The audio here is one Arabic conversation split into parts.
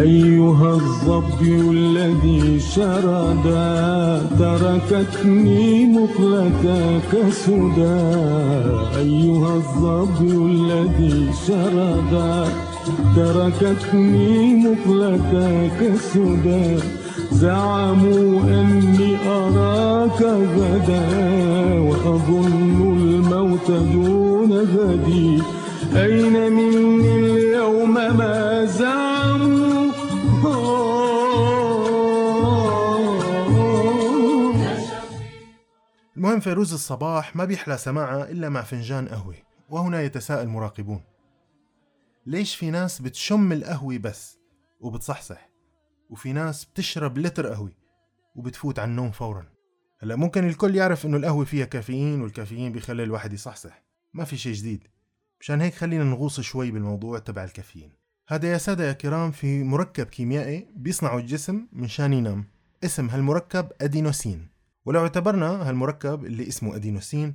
أيها الظبي الذي شردا تركتني مقلتك سدى. أيها الظبي الذي شردا تركتني مقلتك سدى. زعموا أني أراك غدا وأظن الموت دون غدي. أين مني اليوم ما زعموا المهم فيروز الصباح ما بيحلى سماعها إلا مع فنجان قهوة وهنا يتساءل مراقبون. ليش في ناس بتشم القهوة بس وبتصحصح؟ وفي ناس بتشرب لتر قهوة وبتفوت على النوم فورا. هلا ممكن الكل يعرف إنه القهوة فيها كافيين والكافيين بيخلي الواحد يصحصح. ما في شيء جديد. مشان هيك خلينا نغوص شوي بالموضوع تبع الكافيين. هذا يا سادة يا كرام في مركب كيميائي بيصنعه الجسم منشان ينام. اسم هالمركب أدينوسين. ولو اعتبرنا هالمركب اللي اسمه أدينوسين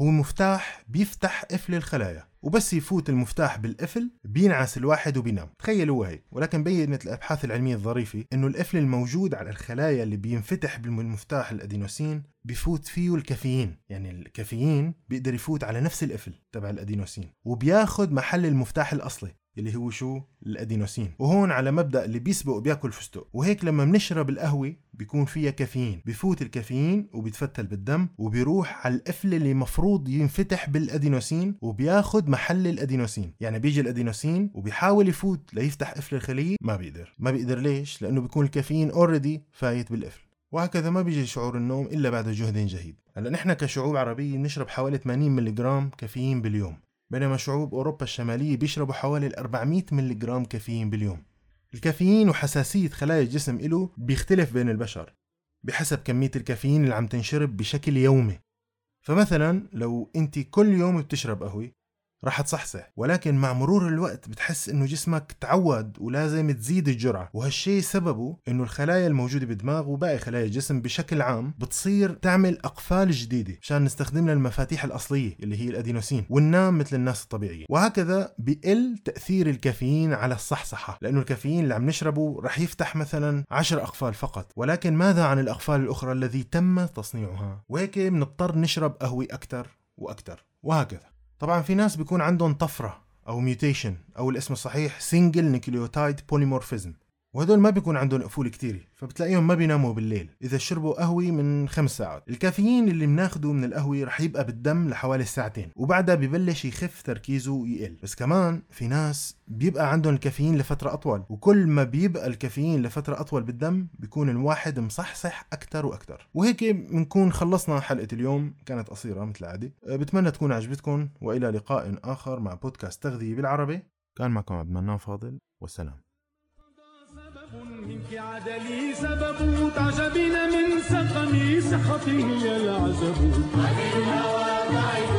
هو مفتاح بيفتح قفل الخلايا وبس يفوت المفتاح بالقفل بينعس الواحد وبينام. تخيلوا هيك. ولكن بينت الأبحاث العلمية الظريفة إنه القفل الموجود على الخلايا اللي بينفتح بالمفتاح الادينوسين بفوت فيه الكافيين. يعني الكافيين بيقدر يفوت على نفس القفل تبع الادينوسين وبياخد محل المفتاح الأصلي. اللي هو شو؟ الأدينوسين. وهون على مبدأ اللي بيسبق بياكل فستق. وهيك لما بنشرب القهوة بيكون فيها كافيين. بفوت الكافيين وبيتفتل بالدم وبيروح على القفل اللي مفروض ينفتح بالأدينوسين وبياخد محل الأدينوسين. يعني بيجي الأدينوسين وبيحاول يفوت ليفتح قفل الخليه ما بيقدر. ما بيقدر ليش؟ لأنه بيكون الكافيين already فايت بالقفل. وهكذا ما بيجي شعور النوم إلا بعد جهد جهيد. هلأ نحن كشعوب عربية بنشرب حوالي 80 ملغ كافيين باليوم. بينما شعوب أوروبا الشمالية بيشربوا حوالي 400 ملغ كافيين باليوم. الكافيين وحساسية خلايا الجسم إله بيختلف بين البشر بحسب كمية الكافيين اللي عم تنشرب بشكل يومي. فمثلا لو أنت كل يوم بتشرب قهوة رح تصحصح. ولكن مع مرور الوقت بتحس إنه جسمك تعود ولازم تزيد الجرعة. وهالشي سببه إنه الخلايا الموجودة بالدماغ وباقي خلايا الجسم بشكل عام بتصير تعمل أقفال جديدة مشان نستخدم لها المفاتيح الأصلية اللي هي الأدينوسين وننام مثل الناس الطبيعية. وهكذا بقل تأثير الكافيين على الصحصحة لأنه الكافيين اللي عم نشربه رح يفتح مثلا 10 أقفال فقط. ولكن ماذا عن الأقفال الأخرى الذي تم تصنيعها؟ وهيك بنضطر نشرب قهوة أكثر وأكثر وهكذا. طبعا في ناس بيكون عندهم طفرة أو mutation أو الاسم الصحيح single nucleotide polymorphism وهدول ما بيكون عندهم قفول كتيرة فبتلاقيهم ما بيناموا بالليل. إذا شربوا قهوة من خمس ساعات. الكافيين اللي بناخده من القهوة رح يبقى بالدم لحوالي ساعتين وبعدها ببلش يخف تركيزه ويقل. بس كمان في ناس بيبقى عندهم الكافيين لفترة أطول وكل ما بيبقى الكافيين لفترة أطول بالدم بيكون الواحد مصحصح أكتر وأكتر. وهيك بنكون خلصنا حلقة اليوم. كانت قصيرة مثل العادة بتمنى تكون عجبتكم وإلى لقاء آخر مع بودكاست تغذية بالعربي. كان معكم عبد المنان فاضل والسلام منك عدلي سبب تعجبين من سقمي هي العجب. عن الهوى ضعيف